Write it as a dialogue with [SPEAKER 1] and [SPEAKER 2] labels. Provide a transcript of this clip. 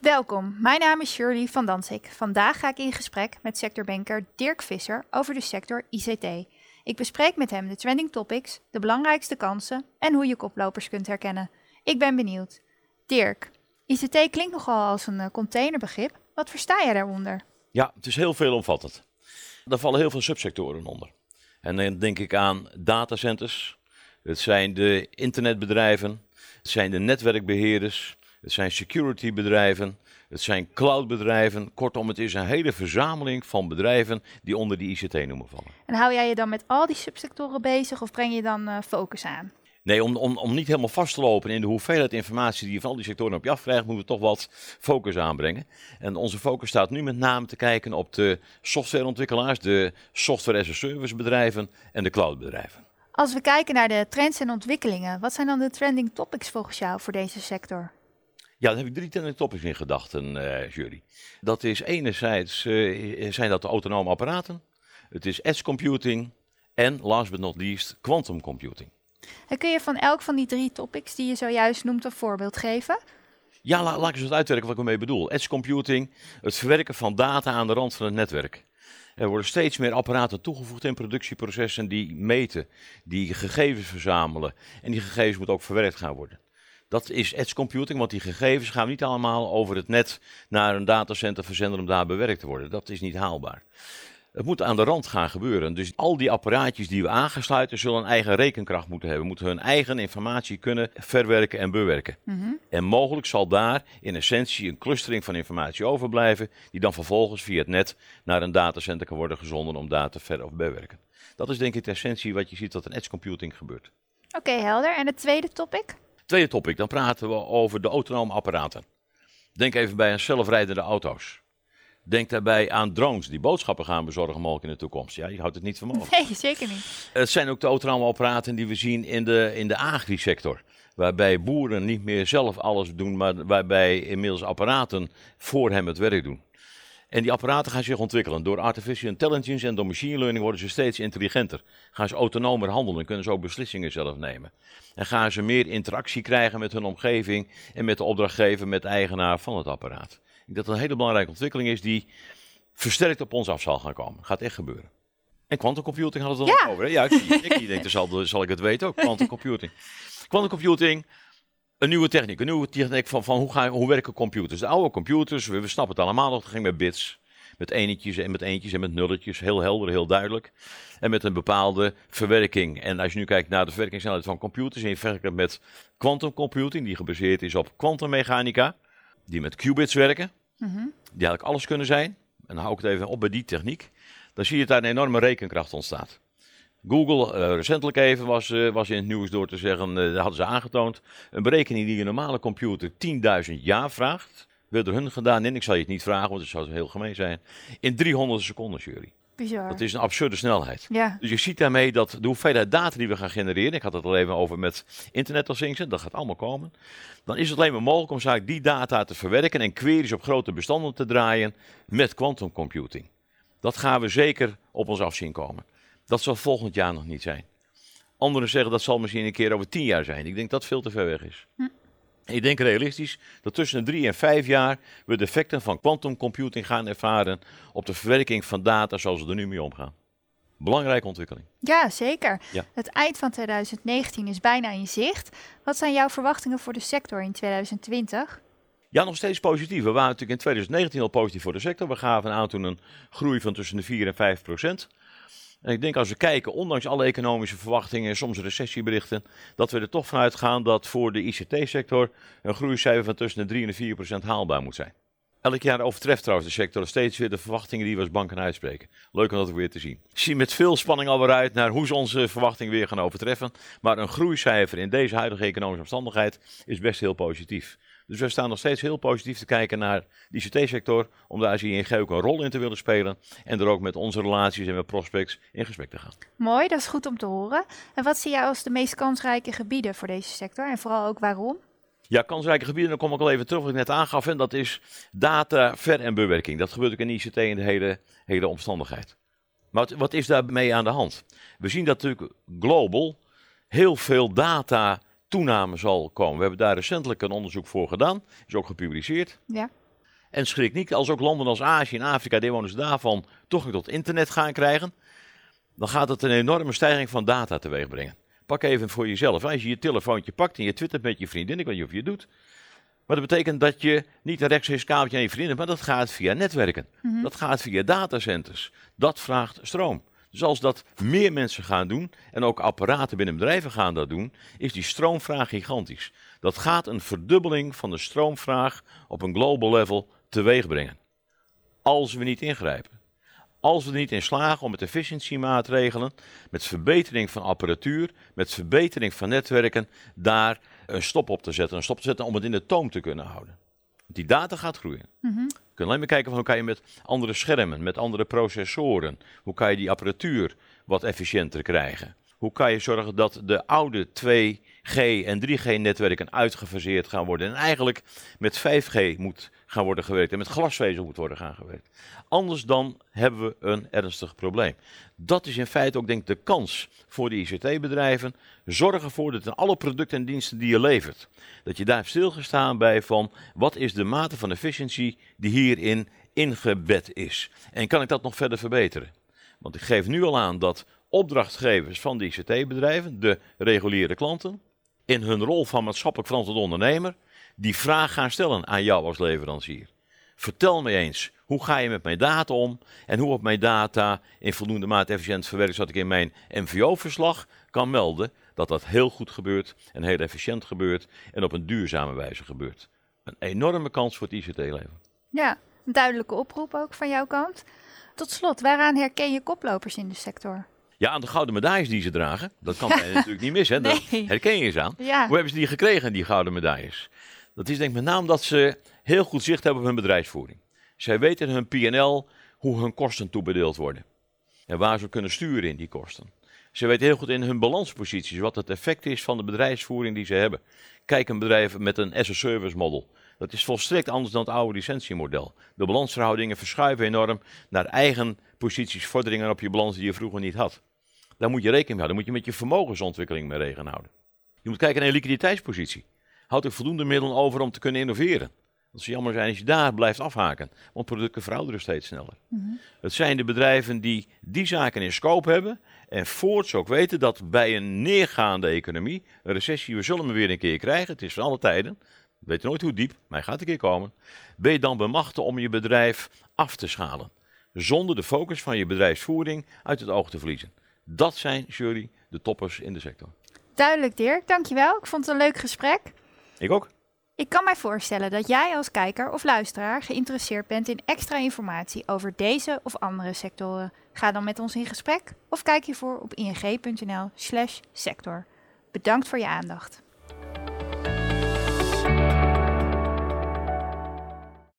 [SPEAKER 1] Welkom, mijn naam is Shirley van Dansik. Vandaag ga ik in gesprek met sectorbanker Dirk Visser over de sector ICT. Ik bespreek met hem de trending topics, de belangrijkste kansen en hoe je koplopers kunt herkennen. Ik ben benieuwd. Dirk, ICT klinkt nogal als een eh, containerbegrip. Wat versta jij daaronder?
[SPEAKER 2] Ja, het is heel veelomvattend. Daar vallen heel veel subsectoren onder. En dan denk ik aan datacenters, het zijn de internetbedrijven, het zijn de netwerkbeheerders, het zijn securitybedrijven, het zijn cloudbedrijven. Kortom, het is een hele verzameling van bedrijven die onder die ICT noemen vallen.
[SPEAKER 1] En hou jij je dan met al die subsectoren bezig of breng je dan uh, focus aan?
[SPEAKER 2] Nee, om, om, om niet helemaal vast te lopen in de hoeveelheid informatie die je van al die sectoren op je afkrijgt, moeten we toch wat focus aanbrengen. En onze focus staat nu met name te kijken op de softwareontwikkelaars, de software as a service bedrijven en de cloudbedrijven.
[SPEAKER 1] Als we kijken naar de trends en ontwikkelingen, wat zijn dan de trending topics volgens jou voor deze sector?
[SPEAKER 2] Ja, daar heb ik drie topics in gedachten, uh, jury. Dat is enerzijds uh, zijn dat de autonome apparaten, het is edge computing en last but not least quantum computing.
[SPEAKER 1] En kun je van elk van die drie topics die je zojuist noemt een voorbeeld geven?
[SPEAKER 2] Ja, la, laat ik eens wat uitwerken wat ik ermee bedoel. Edge computing, het verwerken van data aan de rand van het netwerk. Er worden steeds meer apparaten toegevoegd in productieprocessen die meten, die gegevens verzamelen. En die gegevens moeten ook verwerkt gaan worden. Dat is edge computing, want die gegevens gaan niet allemaal over het net naar een datacenter verzenden om daar bewerkt te worden. Dat is niet haalbaar. Het moet aan de rand gaan gebeuren. Dus al die apparaatjes die we aangesluiten zullen een eigen rekenkracht moeten hebben. Moeten hun eigen informatie kunnen verwerken en bewerken.
[SPEAKER 1] Mm
[SPEAKER 2] En mogelijk zal daar in essentie een clustering van informatie overblijven. Die dan vervolgens via het net naar een datacenter kan worden gezonden om daar te ver of bewerken. Dat is denk ik de essentie wat je ziet dat in edge computing gebeurt.
[SPEAKER 1] Oké, helder. En het tweede topic?
[SPEAKER 2] Tweede topic, dan praten we over de autonome apparaten. Denk even bij een zelfrijdende auto's. Denk daarbij aan drones die boodschappen gaan bezorgen mogelijk in de toekomst. Ja, je houdt het niet van mogelijk.
[SPEAKER 1] Nee, zeker niet.
[SPEAKER 2] Het zijn ook de autonome apparaten die we zien in de, in de agri-sector. Waarbij boeren niet meer zelf alles doen, maar waarbij inmiddels apparaten voor hem het werk doen. En die apparaten gaan zich ontwikkelen. Door artificial intelligence en door machine learning worden ze steeds intelligenter. Gaan ze autonomer handelen, kunnen ze ook beslissingen zelf nemen. En gaan ze meer interactie krijgen met hun omgeving en met de opdrachtgever, met de eigenaar van het apparaat. Ik denk dat het een hele belangrijke ontwikkeling is die versterkt op ons af zal gaan komen. Gaat echt gebeuren. En quantum computing hadden we het dan
[SPEAKER 1] Ja.
[SPEAKER 2] over. Hè? Ja, ik, denk, zal, zal ik het weten ook. Quantum computing. Een nieuwe techniek. Een nieuwe techniek van, van hoe, gaan, hoe werken computers. De oude computers, we, we snappen het allemaal nog, het ging met bits. Met enetjes en met eentjes en met nulletjes. Heel helder, heel duidelijk. En met een bepaalde verwerking. En als je nu kijkt naar de verwerkingssnelheid van computers. En je vergelijkt het met quantum computing, die gebaseerd is op kwantummechanica. Die met qubits werken.
[SPEAKER 1] Mhm.
[SPEAKER 2] Die eigenlijk alles kunnen zijn. En dan hou ik het even op bij die techniek. Dan zie je dat daar een enorme rekenkracht ontstaat. Google, eh, recentelijk even, was, eh, was in het nieuws door te zeggen, dat hadden ze aangetoond. Een berekening die een normale computer 10.000 jaar vraagt, werd door hun gedaan. En ik zal je het niet vragen, want het zou heel gemeen zijn. In 300 seconden, jury.
[SPEAKER 1] Bizar.
[SPEAKER 2] Dat is een absurde snelheid.
[SPEAKER 1] Ja.
[SPEAKER 2] Dus je ziet daarmee dat de hoeveelheid data die we gaan genereren, ik had het al even over met Internet of Things, dat gaat allemaal komen. Dan is het alleen maar mogelijk om zaak die data te verwerken en queries op grote bestanden te draaien met quantum computing. Dat gaan we zeker op ons af zien komen. Dat zal volgend jaar nog niet zijn. Anderen zeggen dat zal misschien een keer over tien jaar zijn. Ik denk dat veel te ver weg is.
[SPEAKER 1] Hm.
[SPEAKER 2] Ik denk realistisch dat tussen de drie en vijf jaar we de effecten van quantum computing gaan ervaren op de verwerking van data zoals we er nu mee omgaan. Belangrijke ontwikkeling.
[SPEAKER 1] ja, zeker.
[SPEAKER 2] Ja.
[SPEAKER 1] Het eind van 2019 is bijna in zicht. Wat zijn jouw verwachtingen voor de sector in 2020?
[SPEAKER 2] Ja, nog steeds positief. We waren natuurlijk in 2019 al positief voor de sector. We gaven aan toen een groei van tussen de 4 en 5 procent. En ik denk als we kijken, ondanks alle economische verwachtingen en soms recessieberichten, dat we er toch vanuit gaan dat voor de ICT-sector een groeicijfer van tussen de 3 en de 4 procent haalbaar moet zijn. Elk jaar overtreft trouwens de sector steeds weer de verwachtingen die we als banken uitspreken. Leuk om dat weer te zien. Ik zie met veel spanning alweer uit naar hoe ze onze verwachtingen weer gaan overtreffen. Maar een groeicijfer in deze huidige economische omstandigheid is best heel positief. Dus we staan nog steeds heel positief te kijken naar de ICT-sector, om daar zie je ook een rol in te willen spelen en er ook met onze relaties en met prospects in gesprek te gaan.
[SPEAKER 1] Mooi, dat is goed om te horen. En wat zie jij als de meest kansrijke gebieden voor deze sector en vooral ook waarom?
[SPEAKER 2] Ja, kansrijke gebieden, dan kom ik al even terug wat ik net aangaf, en dat is data, ver- en bewerking. Dat gebeurt ook in ICT in de hele, hele omstandigheid. Maar wat, wat is daarmee aan de hand? We zien dat natuurlijk global heel veel data toename zal komen. We hebben daar recentelijk een onderzoek voor gedaan, is ook gepubliceerd.
[SPEAKER 1] Ja.
[SPEAKER 2] En schrik niet, als ook landen als Azië en Afrika, de inwoners daarvan, toegang tot internet gaan krijgen, dan gaat het een enorme stijging van data teweeg brengen. Pak even voor jezelf. Als je je telefoontje pakt en je twittert met je vriendin, ik weet niet of je het doet. Maar dat betekent dat je niet een rechtstreeks kabeltje aan je vrienden, maar dat gaat via netwerken. Dat gaat via datacenters. Dat vraagt stroom. Dus als dat meer mensen gaan doen en ook apparaten binnen bedrijven gaan dat doen, is die stroomvraag gigantisch. Dat gaat een verdubbeling van de stroomvraag op een global level teweeg brengen. Als we niet ingrijpen. Als we er niet in slagen om met efficiëntiemaatregelen, met verbetering van apparatuur, met verbetering van netwerken, daar een stop op te zetten. Een stop te zetten om het in de toom te kunnen houden. Die data gaat groeien.
[SPEAKER 1] Mhm.
[SPEAKER 2] We kunnen alleen maar kijken van hoe kan je met andere schermen, met andere processoren, hoe kan je die apparatuur wat efficiënter krijgen. Hoe kan je zorgen dat de oude 2G en 3G netwerken uitgefaseerd gaan worden en eigenlijk met 5G moet gaan worden gewerkt en met glasvezel moet worden gaan gewerkt. Anders dan hebben we een ernstig probleem. Dat is in feite ook denk ik de kans voor de ICT-bedrijven. Zorg ervoor dat in alle producten en diensten die je levert, dat je daar stilgestaan bij van wat is de mate van efficiëntie die hierin ingebed is. En kan ik dat nog verder verbeteren? Want ik geef nu al aan dat opdrachtgevers van de ICT-bedrijven, de reguliere klanten, in hun rol van maatschappelijk verantwoord ondernemer, die vraag gaan stellen aan jou als leverancier. Vertel me eens, hoe ga je met mijn data om en hoe op mijn data in voldoende mate efficiënt verwerkt, zodat ik in mijn MVO-verslag kan melden dat dat heel goed gebeurt en heel efficiënt gebeurt en op een duurzame wijze gebeurt. Een enorme kans voor het ICT-leven.
[SPEAKER 1] Ja, een duidelijke oproep ook van jouw kant. Tot slot, waaraan herken je koplopers in de sector?
[SPEAKER 2] Ja, aan de gouden medailles die ze dragen. Dat kan mij natuurlijk niet mis, hè? Dat
[SPEAKER 1] Nee.
[SPEAKER 2] herken je eens aan.
[SPEAKER 1] Ja.
[SPEAKER 2] Hoe hebben ze die gekregen, die gouden medailles? Dat is denk ik met name dat ze heel goed zicht hebben op hun bedrijfsvoering. Zij weten in hun PNL hoe hun kosten toebedeeld worden. En waar ze kunnen sturen in die kosten. Ze weten heel goed in hun balansposities wat het effect is van de bedrijfsvoering die ze hebben. Kijk een bedrijf met een as-a-service model. Dat is volstrekt anders dan het oude licentiemodel. De balansverhoudingen verschuiven enorm naar eigen posities, vorderingen op je balans die je vroeger niet had. Daar moet je rekening mee houden. Daar moet je met je vermogensontwikkeling mee rekening houden. Je moet kijken naar je liquiditeitspositie. Houd er voldoende middelen over om te kunnen innoveren. Dat zou jammer zijn als je daar blijft afhaken, want producten verouderen steeds sneller. Het zijn de bedrijven die die zaken in scope hebben en voorts ook weten dat bij een neergaande economie, een recessie, we zullen hem weer een keer krijgen, het is van alle tijden, we weten nooit hoe diep, maar hij gaat een keer komen, ben je dan bemachtigd om je bedrijf af te schalen, zonder de focus van je bedrijfsvoering uit het oog te verliezen. Dat zijn, jury, de toppers in de sector.
[SPEAKER 1] Duidelijk, Dirk. Dankjewel. Ik vond het een leuk gesprek.
[SPEAKER 2] Ik ook.
[SPEAKER 1] Ik kan mij voorstellen dat jij als kijker of luisteraar geïnteresseerd bent in extra informatie over deze of andere sectoren. Ga dan met ons in gesprek of kijk hiervoor op ing.nl/sector. Bedankt voor je aandacht.